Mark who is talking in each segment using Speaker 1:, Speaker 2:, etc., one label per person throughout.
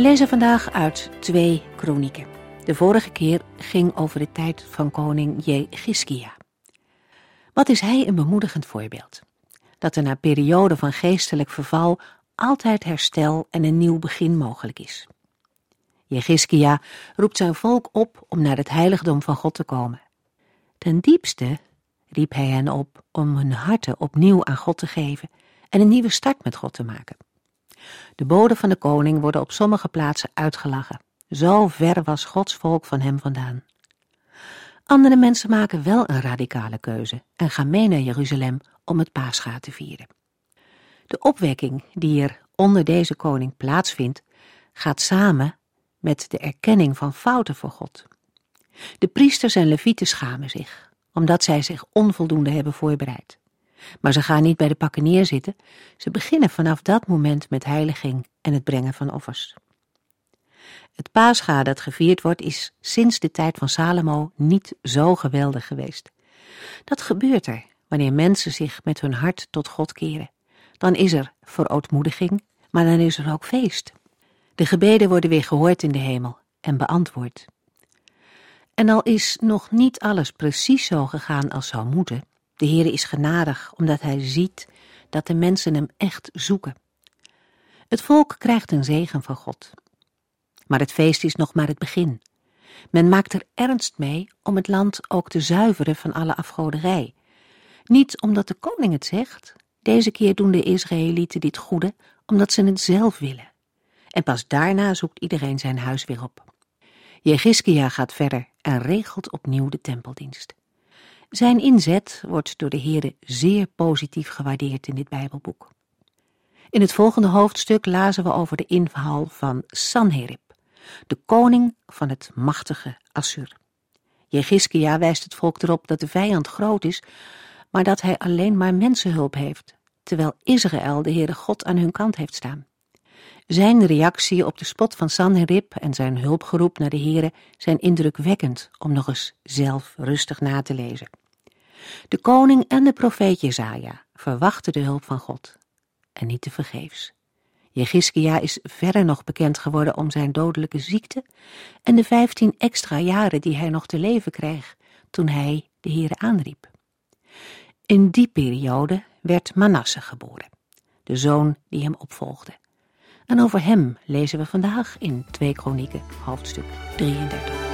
Speaker 1: We lezen vandaag uit twee kronieken. De vorige keer ging over de tijd van koning Jegiskia. Wat is hij een bemoedigend voorbeeld? Dat er na periode van geestelijk verval altijd herstel en een nieuw begin mogelijk is. Jegiskia roept zijn volk op om naar het heiligdom van God te komen. Ten diepste riep hij hen op om hun harten opnieuw aan God te geven en een nieuwe start met God te maken. De boden van de koning worden op sommige plaatsen uitgelachen. Zo ver was Gods volk van hem vandaan. Andere mensen maken wel een radicale keuze en gaan mee naar Jeruzalem om het paascha te vieren. De opwekking die er onder deze koning plaatsvindt, gaat samen met de erkenning van fouten voor God. De priesters en levieten schamen zich, omdat zij zich onvoldoende hebben voorbereid. Maar ze gaan niet bij de pakken neerzitten, ze beginnen vanaf dat moment met heiliging en het brengen van offers. Het paascha dat gevierd wordt is sinds de tijd van Salomo niet zo geweldig geweest. Dat gebeurt er wanneer mensen zich met hun hart tot God keren. Dan is er verootmoediging, maar dan is er ook feest. De gebeden worden weer gehoord in de hemel en beantwoord. En al is nog niet alles precies zo gegaan als zou moeten, de Heere is genadig, omdat hij ziet dat de mensen hem echt zoeken. Het volk krijgt een zegen van God. Maar het feest is nog maar het begin. Men maakt er ernst mee om het land ook te zuiveren van alle afgoderij. Niet omdat de koning het zegt, deze keer doen de Israëlieten dit goede omdat ze het zelf willen. En pas daarna zoekt iedereen zijn huis weer op. Jegiskia gaat verder en regelt opnieuw de tempeldienst. Zijn inzet wordt door de Heere zeer positief gewaardeerd in dit Bijbelboek. In het volgende hoofdstuk lazen we over de inval van Sanherib, de koning van het machtige Assur. Jegiskia wijst het volk erop dat de vijand groot is, maar dat hij alleen maar mensenhulp heeft, terwijl Israël de Heere God aan hun kant heeft staan. Zijn reactie op de spot van Sanherib en zijn hulpgeroep naar de Heere zijn indrukwekkend om nog eens zelf rustig na te lezen. De koning en de profeet Jezaja verwachten de hulp van God. En niet te vergeefs. Jegiskia is verder nog bekend geworden om zijn dodelijke ziekte en de vijftien extra jaren die hij nog te leven kreeg toen hij de Heere aanriep. In die periode werd Manasse geboren, de zoon die hem opvolgde. En over hem lezen we vandaag in 2 Kronieken, hoofdstuk 33.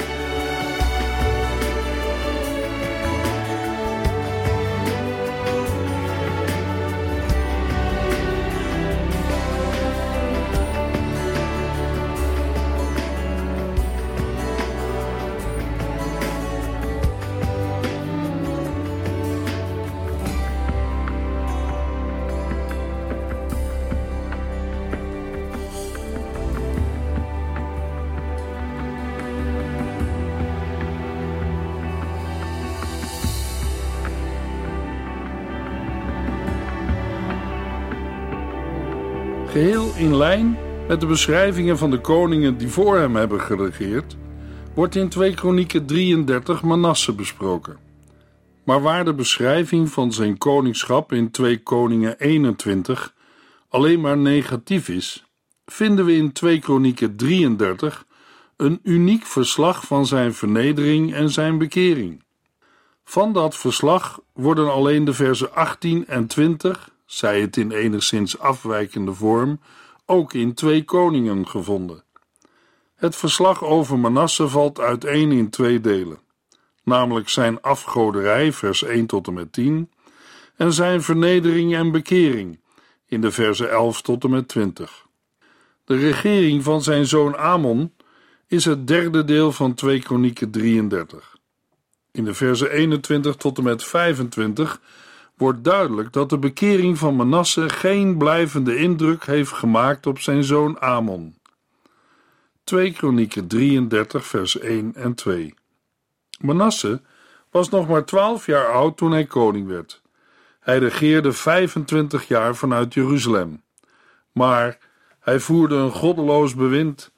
Speaker 2: In lijn met de beschrijvingen van de koningen die voor hem hebben geregeerd, wordt in 2 Kronieken 33 Manasse besproken. Maar waar de beschrijving van zijn koningschap in 2 Koningen 21 alleen maar negatief is, vinden we in 2 Kronieken 33 een uniek verslag van zijn vernedering en zijn bekering. Van dat verslag worden alleen de versen 18 en 20 zij het in enigszins afwijkende vorm, ook in twee koningen gevonden. Het verslag over Manasse valt uiteen in twee delen, namelijk zijn afgoderij, vers 1 tot en met 10, en zijn vernedering en bekering, in de versen 11 tot en met 20. De regering van zijn zoon Amon is het derde deel van 2 Kronieken 33. In de versen 21 tot en met 25 wordt duidelijk dat de bekering van Manasse geen blijvende indruk heeft gemaakt op zijn zoon Amon. 2 Kronieken 33 vers 1 en 2. Manasse was nog maar 12 jaar oud toen hij koning werd. Hij regeerde 25 jaar vanuit Jeruzalem. Maar hij voerde een goddeloos bewind,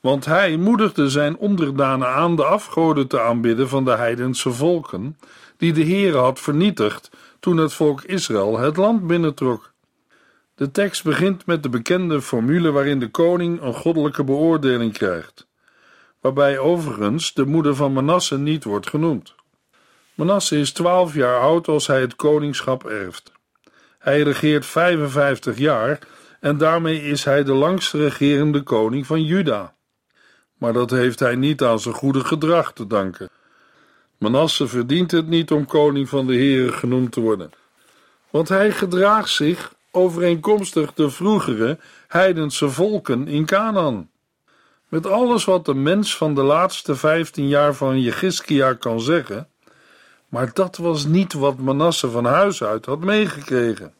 Speaker 2: want hij moedigde zijn onderdanen aan de afgoden te aanbidden van de heidense volken, die de Heere had vernietigd toen het volk Israël het land binnentrok. De tekst begint met de bekende formule waarin de koning een goddelijke beoordeling krijgt, waarbij overigens de moeder van Manasse niet wordt genoemd. Manasse is twaalf jaar oud als hij het koningschap erft. Hij regeert 55 jaar en daarmee is hij de langst regerende koning van Juda. Maar dat heeft hij niet aan zijn goede gedrag te danken. Manasse verdient het niet om koning van de Heren genoemd te worden, want hij gedraagt zich overeenkomstig de vroegere heidense volken in Canaan. Met alles wat de mens van de laatste vijftien jaar van Jegiskia kan zeggen, maar dat was niet wat Manasse van huis uit had meegekregen.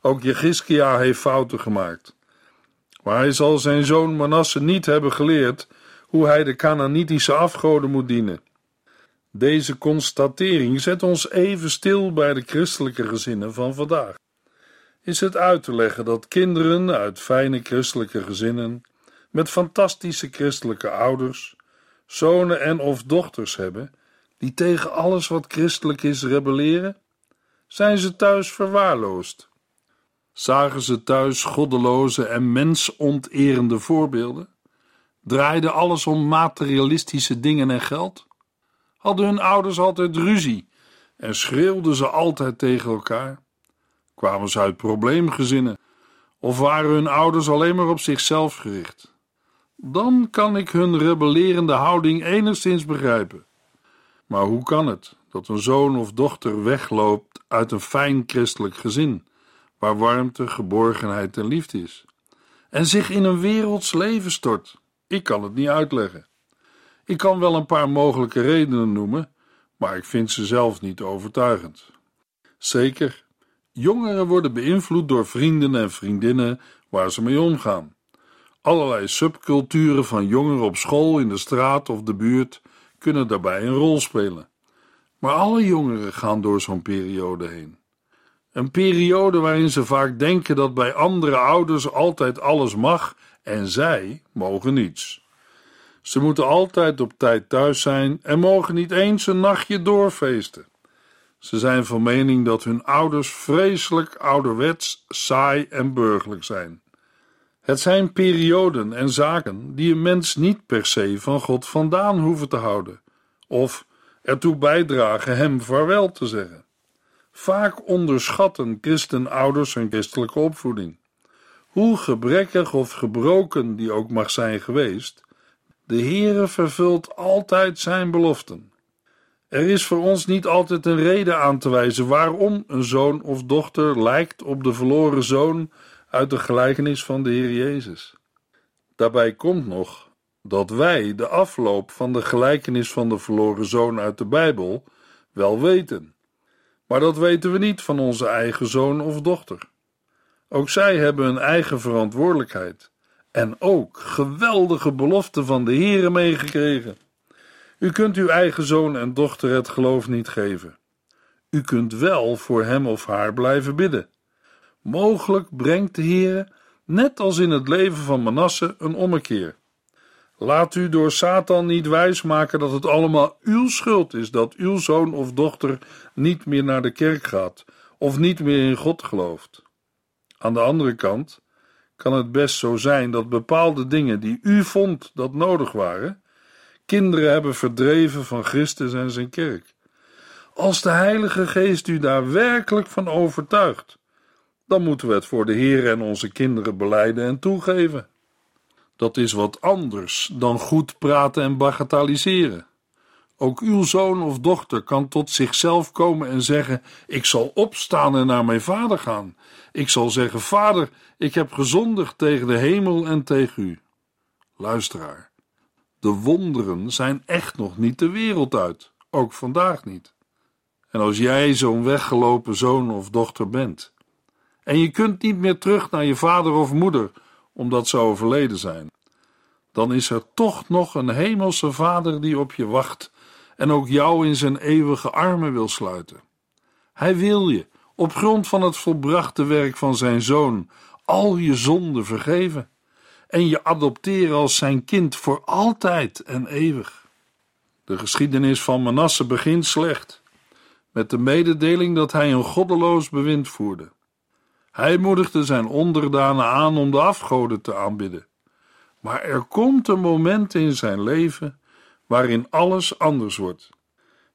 Speaker 2: Ook Jegiskia heeft fouten gemaakt. Maar hij zal zijn zoon Manasse niet hebben geleerd hoe hij de Canaanitische afgoden moet dienen. Deze constatering zet ons even stil bij de christelijke gezinnen van vandaag. Is het uit te leggen dat kinderen uit fijne christelijke gezinnen, met fantastische christelijke ouders, zonen en of dochters hebben, die tegen alles wat christelijk is rebelleren? Zijn ze thuis verwaarloosd? Zagen ze thuis goddeloze en mensonterende voorbeelden? Draaide alles om materialistische dingen en geld? Hadden hun ouders altijd ruzie en schreeuwden ze altijd tegen elkaar? Kwamen ze uit probleemgezinnen of waren hun ouders alleen maar op zichzelf gericht? Dan kan ik hun rebellerende houding enigszins begrijpen. Maar hoe kan het dat een zoon of dochter wegloopt uit een fijn christelijk gezin, waar warmte, geborgenheid en liefde is, en zich in een werelds leven stort? Ik kan het niet uitleggen. Ik kan wel een paar mogelijke redenen noemen, maar ik vind ze zelf niet overtuigend. Zeker, jongeren worden beïnvloed door vrienden en vriendinnen waar ze mee omgaan. Allerlei subculturen van jongeren op school, in de straat of de buurt kunnen daarbij een rol spelen. Maar alle jongeren gaan door zo'n periode heen. Een periode waarin ze vaak denken dat bij andere ouders altijd alles mag en zij mogen niets. Ze moeten altijd op tijd thuis zijn en mogen niet eens een nachtje doorfeesten. Ze zijn van mening dat hun ouders vreselijk ouderwets, saai en burgerlijk zijn. Het zijn perioden en zaken die een mens niet per se van God vandaan hoeven te houden, of ertoe bijdragen hem vaarwel te zeggen. Vaak onderschatten christenouders hun christelijke opvoeding. Hoe gebrekkig of gebroken die ook mag zijn geweest, de Heere vervult altijd zijn beloften. Er is voor ons niet altijd een reden aan te wijzen waarom een zoon of dochter lijkt op de verloren zoon uit de gelijkenis van de Heer Jezus. Daarbij komt nog dat wij de afloop van de gelijkenis van de verloren zoon uit de Bijbel wel weten, maar dat weten we niet van onze eigen zoon of dochter. Ook zij hebben een eigen verantwoordelijkheid en ook geweldige beloften van de Heere meegekregen. U kunt uw eigen zoon en dochter het geloof niet geven. U kunt wel voor hem of haar blijven bidden. Mogelijk brengt de Heere, net als in het leven van Manasse, een ommekeer. Laat u door Satan niet wijsmaken dat het allemaal uw schuld is dat uw zoon of dochter niet meer naar de kerk gaat of niet meer in God gelooft. Aan de andere kant kan het best zo zijn dat bepaalde dingen die u vond dat nodig waren, kinderen hebben verdreven van Christus en zijn kerk. Als de Heilige Geest u daar werkelijk van overtuigt, dan moeten we het voor de Heer en onze kinderen beleiden en toegeven. Dat is wat anders dan goed praten en bagatelliseren. Ook uw zoon of dochter kan tot zichzelf komen en zeggen: Ik zal opstaan en naar mijn vader gaan. Ik zal zeggen: Vader, ik heb gezondigd tegen de hemel en tegen u. Luisteraar, de wonderen zijn echt nog niet de wereld uit, ook vandaag niet. En als jij zo'n weggelopen zoon of dochter bent, en je kunt niet meer terug naar je vader of moeder omdat ze overleden zijn, dan is er toch nog een hemelse Vader die op je wacht en ook jou in zijn eeuwige armen wil sluiten. Hij wil je, op grond van het volbrachte werk van zijn zoon, al je zonden vergeven en je adopteren als zijn kind voor altijd en eeuwig. De geschiedenis van Manasse begint slecht, met de mededeling dat hij een goddeloos bewind voerde. Hij moedigde zijn onderdanen aan om de afgoden te aanbidden. Maar er komt een moment in zijn leven waarin alles anders wordt.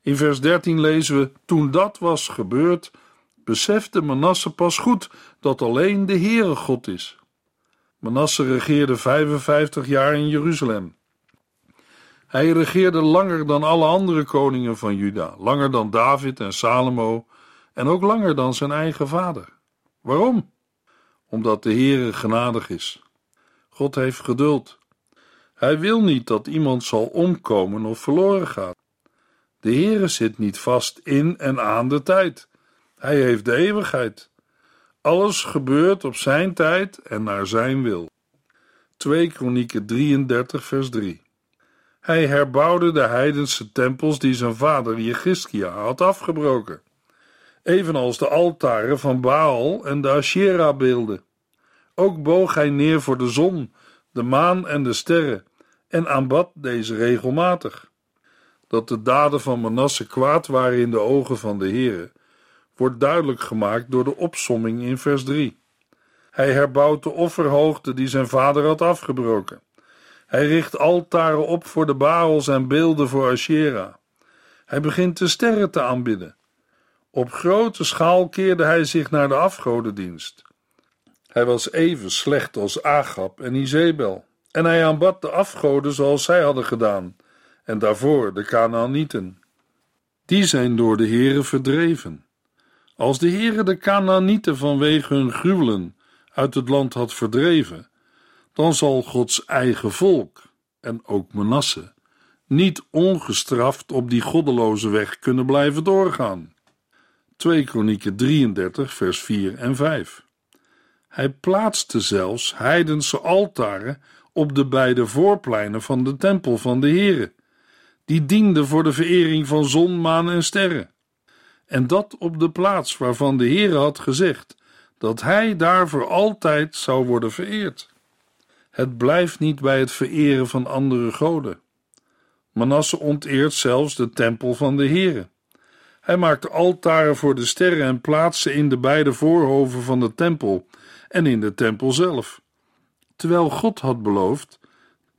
Speaker 2: In vers 13 lezen we: Toen dat was gebeurd, besefte Manasse pas goed dat alleen de Heere God is. Manasse regeerde 55 jaar in Jeruzalem. Hij regeerde langer dan alle andere koningen van Juda, langer dan David en Salomo en ook langer dan zijn eigen vader. Waarom? Omdat de Heere genadig is. God heeft geduld. Hij wil niet dat iemand zal omkomen of verloren gaat. De Heere zit niet vast in en aan de tijd. Hij heeft de eeuwigheid. Alles gebeurt op zijn tijd en naar zijn wil. 2 Kronieken 33 vers 3 Hij herbouwde de heidense tempels die zijn vader Jegiskia had afgebroken, evenals de altaren van Baal en de Asherah-beelden. Ook boog hij neer voor de zon, de maan en de sterren en aanbad deze regelmatig. Dat de daden van Manasse kwaad waren in de ogen van de Heere, wordt duidelijk gemaakt door de opsomming in vers 3. Hij herbouwt de offerhoogte die zijn vader had afgebroken. Hij richt altaren op voor de Baals en beelden voor Asherah. Hij begint de sterren te aanbidden. Op grote schaal keerde hij zich naar de afgodendienst. Hij was even slecht als Agab en Izebel, en hij aanbad de afgoden zoals zij hadden gedaan, en daarvoor de Canaanieten. Die zijn door de Heere verdreven. Als de Heere de Canaanieten vanwege hun gruwelen uit het land had verdreven, dan zal Gods eigen volk, en ook Manasse, niet ongestraft op die goddeloze weg kunnen blijven doorgaan. 2 Kronieken 33 vers 4 en 5 Hij plaatste zelfs heidense altaren op de beide voorpleinen van de tempel van de Heere, die dienden voor de verering van zon, maan en sterren. En dat op de plaats waarvan de Heere had gezegd dat hij daar voor altijd zou worden vereerd. Het blijft niet bij het vereren van andere goden. Manasse onteert zelfs de tempel van de Heere. Hij maakte altaren voor de sterren en plaatste in de beide voorhoven van de tempel en in de tempel zelf. Terwijl God had beloofd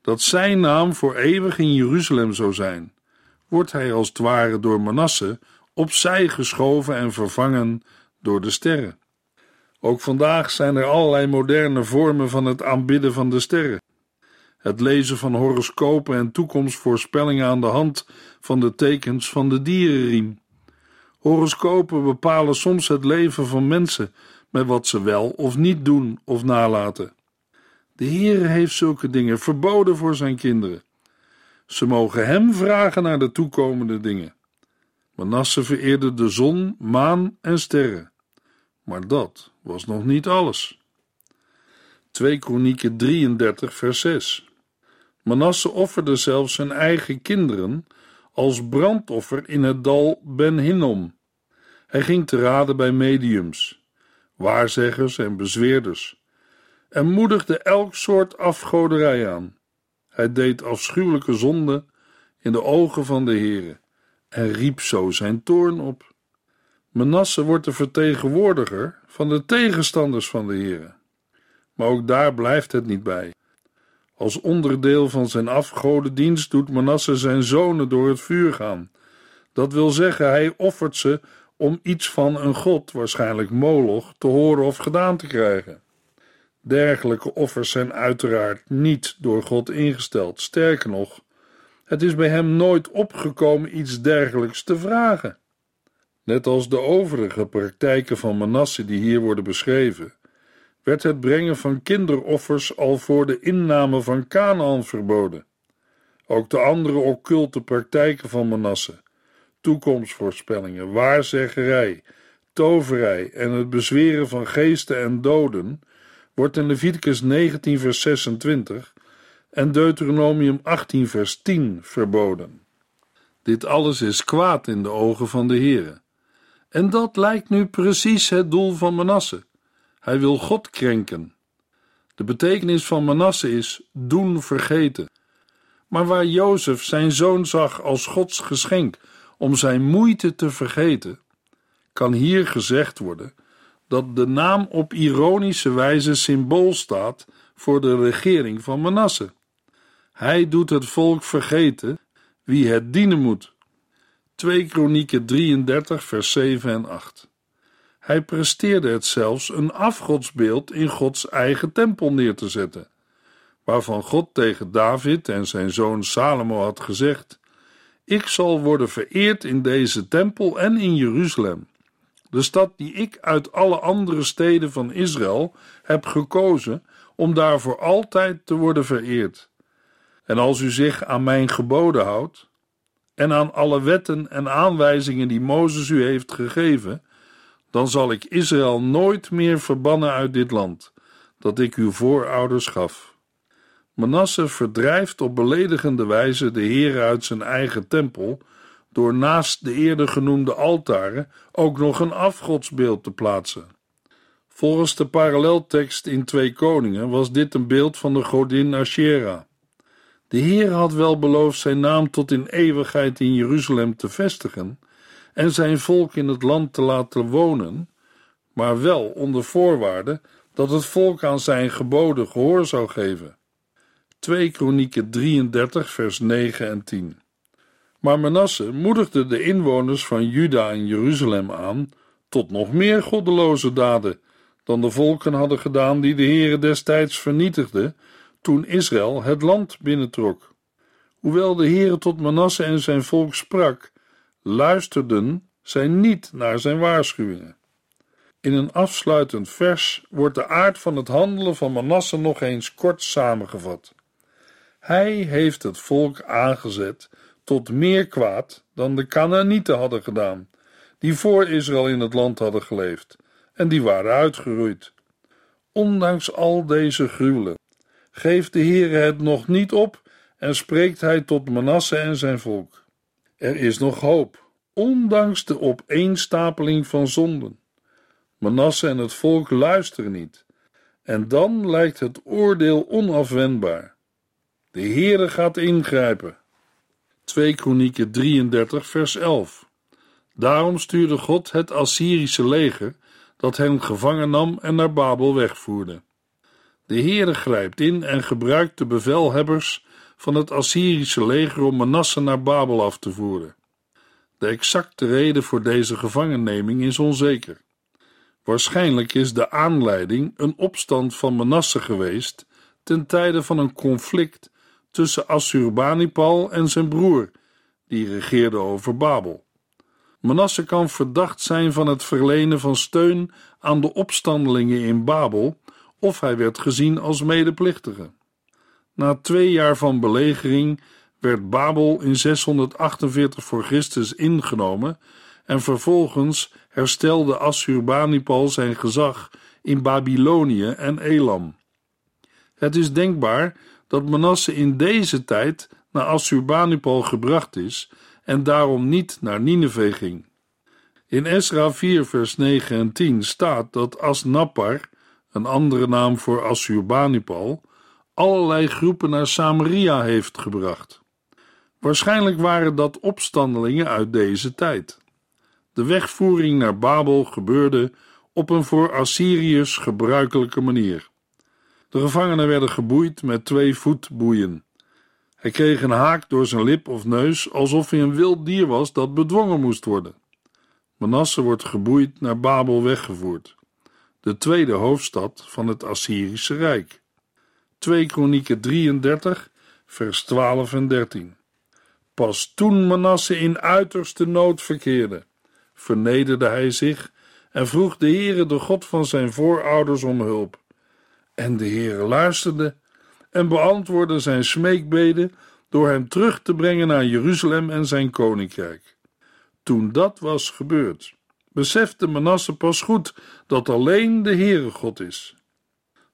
Speaker 2: dat zijn naam voor eeuwig in Jeruzalem zou zijn, wordt hij als het ware door Manasse opzij geschoven en vervangen door de sterren. Ook vandaag zijn er allerlei moderne vormen van het aanbidden van de sterren. Het lezen van horoscopen en toekomstvoorspellingen aan de hand van de tekens van de dierenriem. Horoscopen bepalen soms het leven van mensen met wat ze wel of niet doen of nalaten. De Heer heeft zulke dingen verboden voor zijn kinderen. Ze mogen hem vragen naar de toekomende dingen. Manasse vereerde de zon, maan en sterren. Maar dat was nog niet alles. 2 Kronieken 33 vers 6 Manasse offerde zelfs zijn eigen kinderen als brandoffer in het dal Ben Hinnom. Hij ging te raden bij mediums, waarzeggers en bezweerders en moedigde elk soort afgoderij aan. Hij deed afschuwelijke zonde in de ogen van de Heere en riep zo zijn toorn op. Menasse wordt de vertegenwoordiger van de tegenstanders van de Heere. Maar ook daar blijft het niet bij. Als onderdeel van zijn afgodendienst doet Manasse zijn zonen door het vuur gaan. Dat wil zeggen, hij offert ze om iets van een god, waarschijnlijk Moloch, te horen of gedaan te krijgen. Dergelijke offers zijn uiteraard niet door God ingesteld. Sterker nog, het is bij hem nooit opgekomen iets dergelijks te vragen. Net als de overige praktijken van Manasse die hier worden beschreven, werd het brengen van kinderoffers al voor de inname van Canaan verboden. Ook de andere occulte praktijken van Manasse, toekomstvoorspellingen, waarzeggerij, toverij en het bezweren van geesten en doden, wordt in Leviticus 19 vers 26 en Deuteronomium 18 vers 10 verboden. Dit alles is kwaad in de ogen van de Heere. En dat lijkt nu precies het doel van Manasse. Hij wil God krenken. De betekenis van Manasse is doen vergeten. Maar waar Jozef zijn zoon zag als Gods geschenk om zijn moeite te vergeten, kan hier gezegd worden dat de naam op ironische wijze symbool staat voor de regering van Manasse. Hij doet het volk vergeten wie het dienen moet. 2 Kronieken 33 vers 7 en 8 Hij presteerde het zelfs een afgodsbeeld in Gods eigen tempel neer te zetten, waarvan God tegen David en zijn zoon Salomo had gezegd: Ik zal worden vereerd in deze tempel en in Jeruzalem de stad die ik uit alle andere steden van Israël heb gekozen om daar voor altijd te worden vereerd. En als u zich aan mijn geboden houdt en aan alle wetten en aanwijzingen die Mozes u heeft gegeven, dan zal ik Israël nooit meer verbannen uit dit land, dat ik uw voorouders gaf. Manasse verdrijft op beledigende wijze de Heer uit zijn eigen tempel door naast de eerder genoemde altaren ook nog een afgodsbeeld te plaatsen. Volgens de paralleltekst in Twee Koningen was dit een beeld van de godin Asherah. De Heer had wel beloofd zijn naam tot in eeuwigheid in Jeruzalem te vestigen en zijn volk in het land te laten wonen, maar wel onder voorwaarde dat het volk aan zijn geboden gehoor zou geven. 2 Kronieken 33 vers 9 en 10 maar Manasse moedigde de inwoners van Juda en Jeruzalem aan tot nog meer goddeloze daden dan de volken hadden gedaan die de Heere destijds vernietigde toen Israël het land binnentrok. Hoewel de Heere tot Manasse en zijn volk sprak, luisterden zij niet naar zijn waarschuwingen. In een afsluitend vers wordt de aard van het handelen van Manasse nog eens kort samengevat. Hij heeft het volk aangezet tot meer kwaad dan de Canaanieten hadden gedaan, die voor Israël in het land hadden geleefd en die waren uitgeroeid. Ondanks al deze gruwelen geeft de Heere het nog niet op en spreekt hij tot Manasse en zijn volk. Er is nog hoop, ondanks de opeenstapeling van zonden. Manasse en het volk luisteren niet, en dan lijkt het oordeel onafwendbaar. De Heere gaat ingrijpen 2 Kronieken 33 vers 11. Daarom stuurde God het Assyrische leger dat hen gevangen nam en naar Babel wegvoerde. De Heere grijpt in en gebruikt de bevelhebbers van het Assyrische leger om Manasse naar Babel af te voeren. De exacte reden voor deze gevangenneming is onzeker. Waarschijnlijk is de aanleiding een opstand van Manasse geweest ten tijde van een conflict tussen Assurbanipal en zijn broer, die regeerde over Babel. Manasse kan verdacht zijn van het verlenen van steun aan de opstandelingen in Babel, of hij werd gezien als medeplichtige. Na twee jaar van belegering werd Babel in 648 voor Christus ingenomen en vervolgens herstelde Assurbanipal zijn gezag in Babylonië en Elam. Het is denkbaar dat Manasse in deze tijd naar Assurbanipal gebracht is en daarom niet naar Nineveh ging. In Esra 4 vers 9 en 10 staat dat Asnapar, een andere naam voor Assurbanipal, allerlei groepen naar Samaria heeft gebracht. Waarschijnlijk waren dat opstandelingen uit deze tijd. De wegvoering naar Babel gebeurde op een voor Assyriërs gebruikelijke manier. De gevangenen werden geboeid met twee voetboeien. Hij kreeg een haak door zijn lip of neus, alsof hij een wild dier was dat bedwongen moest worden. Manasse wordt geboeid naar Babel weggevoerd, de tweede hoofdstad van het Assyrische Rijk. 2 Kronieken 33, vers 12 en 13. Pas toen Manasse in uiterste nood verkeerde, vernederde hij zich en vroeg de Heere, de God van zijn voorouders, om hulp. En de Heere luisterde en beantwoordde zijn smeekbeden door hem terug te brengen naar Jeruzalem en zijn koninkrijk. Toen dat was gebeurd, besefte Manasse pas goed dat alleen de Heere God is.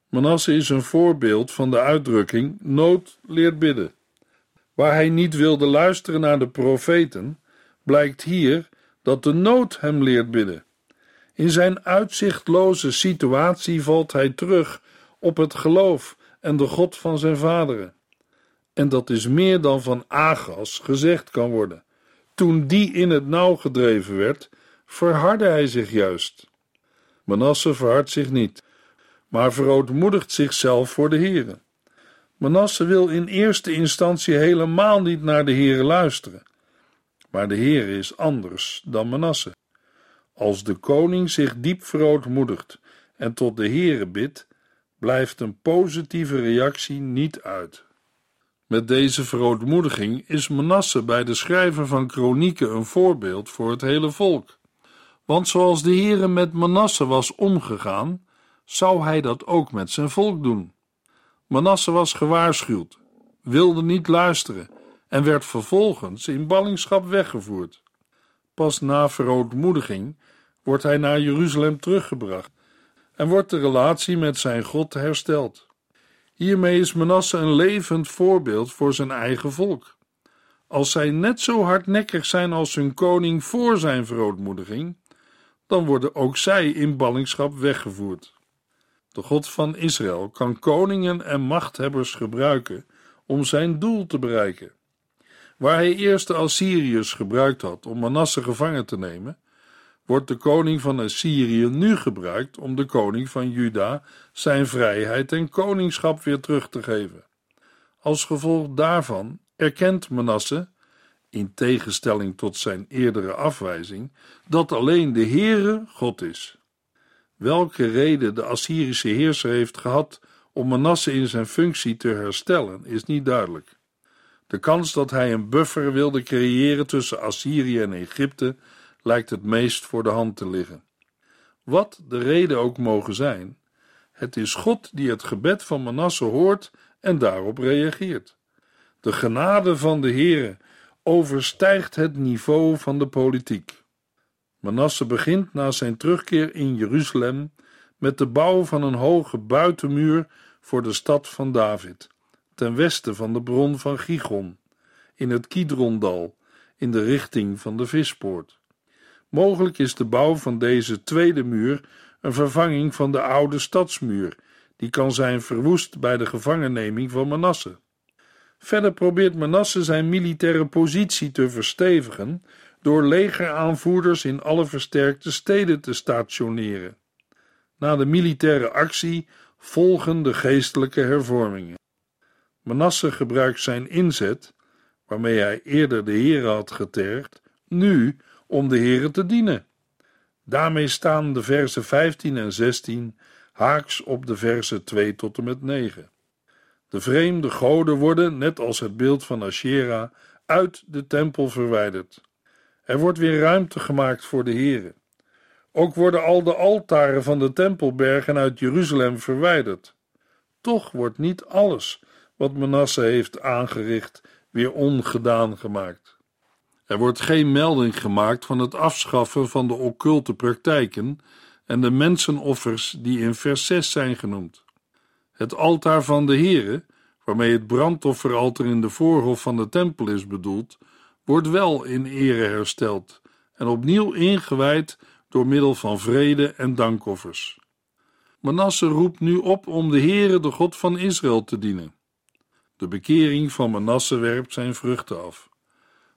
Speaker 2: Manasse is een voorbeeld van de uitdrukking nood leert bidden. Waar hij niet wilde luisteren naar de profeten, blijkt hier dat de nood hem leert bidden. In zijn uitzichtloze situatie valt hij terug op het geloof en de God van zijn vaderen. En dat is meer dan van Agas gezegd kan worden. Toen die in het nauw gedreven werd, verhardde hij zich juist. Manasse verhardt zich niet, maar verootmoedigt zichzelf voor de Here. Manasse wil in eerste instantie helemaal niet naar de Here luisteren. Maar de Here is anders dan Manasse. Als de koning zich diep verootmoedigt en tot de Here bidt, blijft een positieve reactie niet uit. Met deze verootmoediging is Manasse bij de schrijver van kronieken een voorbeeld voor het hele volk. Want zoals de Heere met Manasse was omgegaan, zou hij dat ook met zijn volk doen. Manasse was gewaarschuwd, wilde niet luisteren en werd vervolgens in ballingschap weggevoerd. Pas na verootmoediging wordt hij naar Jeruzalem teruggebracht en wordt de relatie met zijn God hersteld. Hiermee is Manasse een levend voorbeeld voor zijn eigen volk. Als zij net zo hardnekkig zijn als hun koning voor zijn verootmoediging, dan worden ook zij in ballingschap weggevoerd. De God van Israël kan koningen en machthebbers gebruiken om zijn doel te bereiken. Waar hij eerst de Assyriërs gebruikt had om Manasse gevangen te nemen, wordt de koning van Assyrië nu gebruikt om de koning van Juda zijn vrijheid en koningschap weer terug te geven. Als gevolg daarvan erkent Manasse, in tegenstelling tot zijn eerdere afwijzing, dat alleen de Heere God is. Welke reden de Assyrische heerser heeft gehad om Manasse in zijn functie te herstellen, is niet duidelijk. De kans dat hij een buffer wilde creëren tussen Assyrië en Egypte lijkt het meest voor de hand te liggen. Wat de reden ook mogen zijn, het is God die het gebed van Manasse hoort en daarop reageert. De genade van de Heere overstijgt het niveau van de politiek. Manasse begint na zijn terugkeer in Jeruzalem met de bouw van een hoge buitenmuur voor de stad van David, ten westen van de bron van Gigon, in het Kidrondal, in de richting van de vispoort. Mogelijk is de bouw van deze tweede muur een vervanging van de oude stadsmuur, die kan zijn verwoest bij de gevangenneming van Manasse. Verder probeert Manasse zijn militaire positie te verstevigen door legeraanvoerders in alle versterkte steden te stationeren. Na de militaire actie volgen de geestelijke hervormingen. Manasse gebruikt zijn inzet, waarmee hij eerder de Heer had getergd, nu om de Heere te dienen. Daarmee staan de versen 15 en 16 haaks op de versen 2 tot en met 9. De vreemde goden worden, net als het beeld van Asherah, uit de tempel verwijderd. Er wordt weer ruimte gemaakt voor de Heere. Ook worden al de altaren van de tempelbergen uit Jeruzalem verwijderd. Toch wordt niet alles wat Manasse heeft aangericht weer ongedaan gemaakt. Er wordt geen melding gemaakt van het afschaffen van de occulte praktijken en de mensenoffers die in vers 6 zijn genoemd. Het altaar van de Here, waarmee het brandofferaltaar in de voorhof van de tempel is bedoeld, wordt wel in ere hersteld en opnieuw ingewijd door middel van vrede en dankoffers. Manasse roept nu op om de Heere, de God van Israël, te dienen. De bekering van Manasse werpt zijn vruchten af.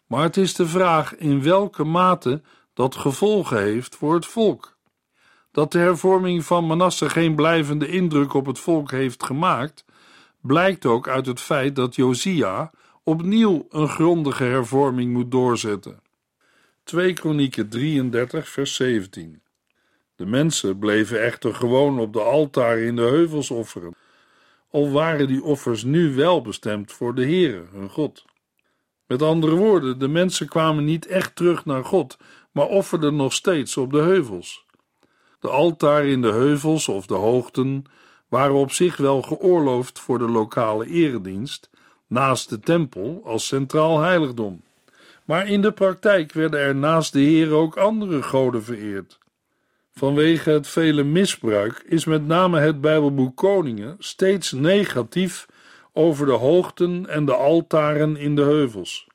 Speaker 2: Maar het is de vraag in welke mate dat gevolgen heeft voor het volk. Dat de hervorming van Manasse geen blijvende indruk op het volk heeft gemaakt, blijkt ook uit het feit dat Josia opnieuw een grondige hervorming moet doorzetten. 2 Kronieken 33 vers 17 De mensen bleven echter gewoon op de altaren in de heuvels offeren, al waren die offers nu wel bestemd voor de Heere, hun God. Met andere woorden, de mensen kwamen niet echt terug naar God, maar offerden nog steeds op de heuvels. De altaren in de heuvels of de hoogten waren op zich wel geoorloofd voor de lokale eredienst, naast de tempel als centraal heiligdom. Maar in de praktijk werden er naast de Heer ook andere goden vereerd. Vanwege het vele misbruik is met name het Bijbelboek Koningen steeds negatief over de hoogten en de altaren in de heuvels.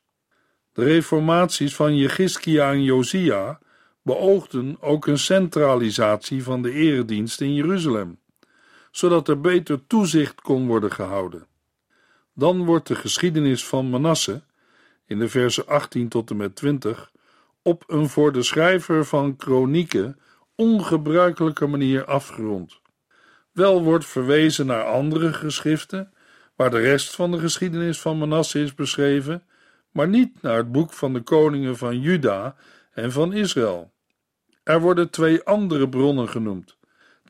Speaker 2: De reformaties van Jegiskia en Josia beoogden ook een centralisatie van de eredienst in Jeruzalem, zodat er beter toezicht kon worden gehouden. Dan wordt de geschiedenis van Manasse, in de versen 18 tot en met 20, op een voor de schrijver van kronieken ongebruikelijke manier afgerond. Wel wordt verwezen naar andere geschriften, waar de rest van de geschiedenis van Manasse is beschreven, maar niet naar het boek van de koningen van Juda en van Israël. Er worden twee andere bronnen genoemd.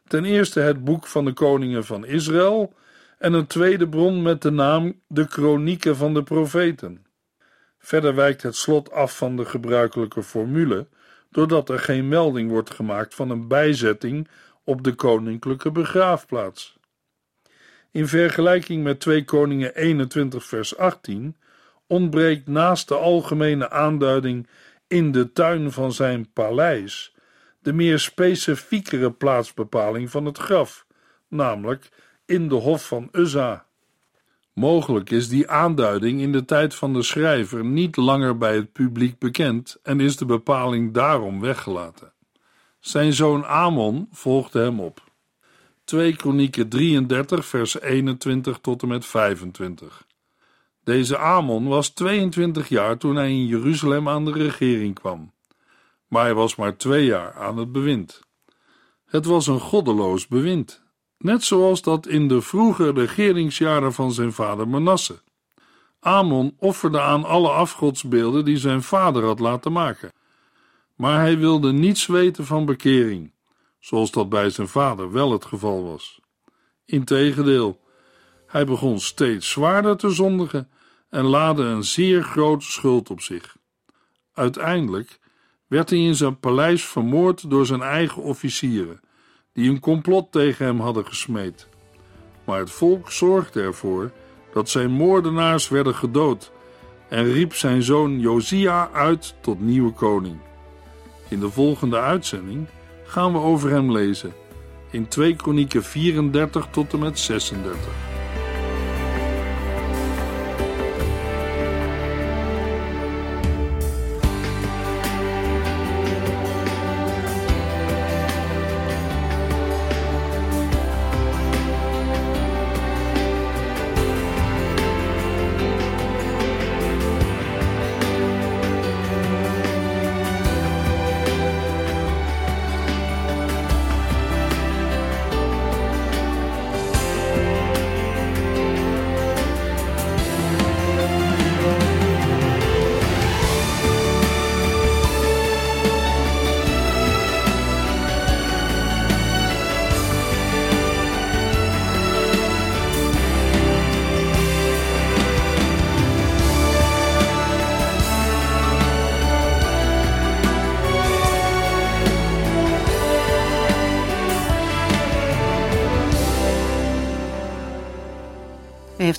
Speaker 2: Ten eerste het boek van de koningen van Israël en een tweede bron met de naam de Kronieken van de Profeten. Verder wijkt het slot af van de gebruikelijke formule, doordat er geen melding wordt gemaakt van een bijzetting op de koninklijke begraafplaats. In vergelijking met 2 Koningen 21 vers 18 ontbreekt naast de algemene aanduiding in de tuin van zijn paleis de meer specifiekere plaatsbepaling van het graf, namelijk in de hof van Uzza. Mogelijk is die aanduiding in de tijd van de schrijver niet langer bij het publiek bekend en is de bepaling daarom weggelaten. Zijn zoon Amon volgde hem op. 2 Kronieken 33 vers 21 tot en met 25. Deze Amon was 22 jaar toen hij in Jeruzalem aan de regering kwam. Maar hij was maar twee jaar aan het bewind. Het was een goddeloos bewind, net zoals dat in de vroege regeringsjaren van zijn vader Manasse. Amon offerde aan alle afgodsbeelden die zijn vader had laten maken. Maar hij wilde niets weten van bekering, zoals dat bij zijn vader wel het geval was. Integendeel, hij begon steeds zwaarder te zondigen en laadde een zeer grote schuld op zich. Uiteindelijk werd hij in zijn paleis vermoord door zijn eigen officieren, die een complot tegen hem hadden gesmeed. Maar het volk zorgde ervoor dat zijn moordenaars werden gedood en riep zijn zoon Josia uit tot nieuwe koning. In de volgende uitzending gaan we over hem lezen in 2 Kronieken 34 tot en met 36.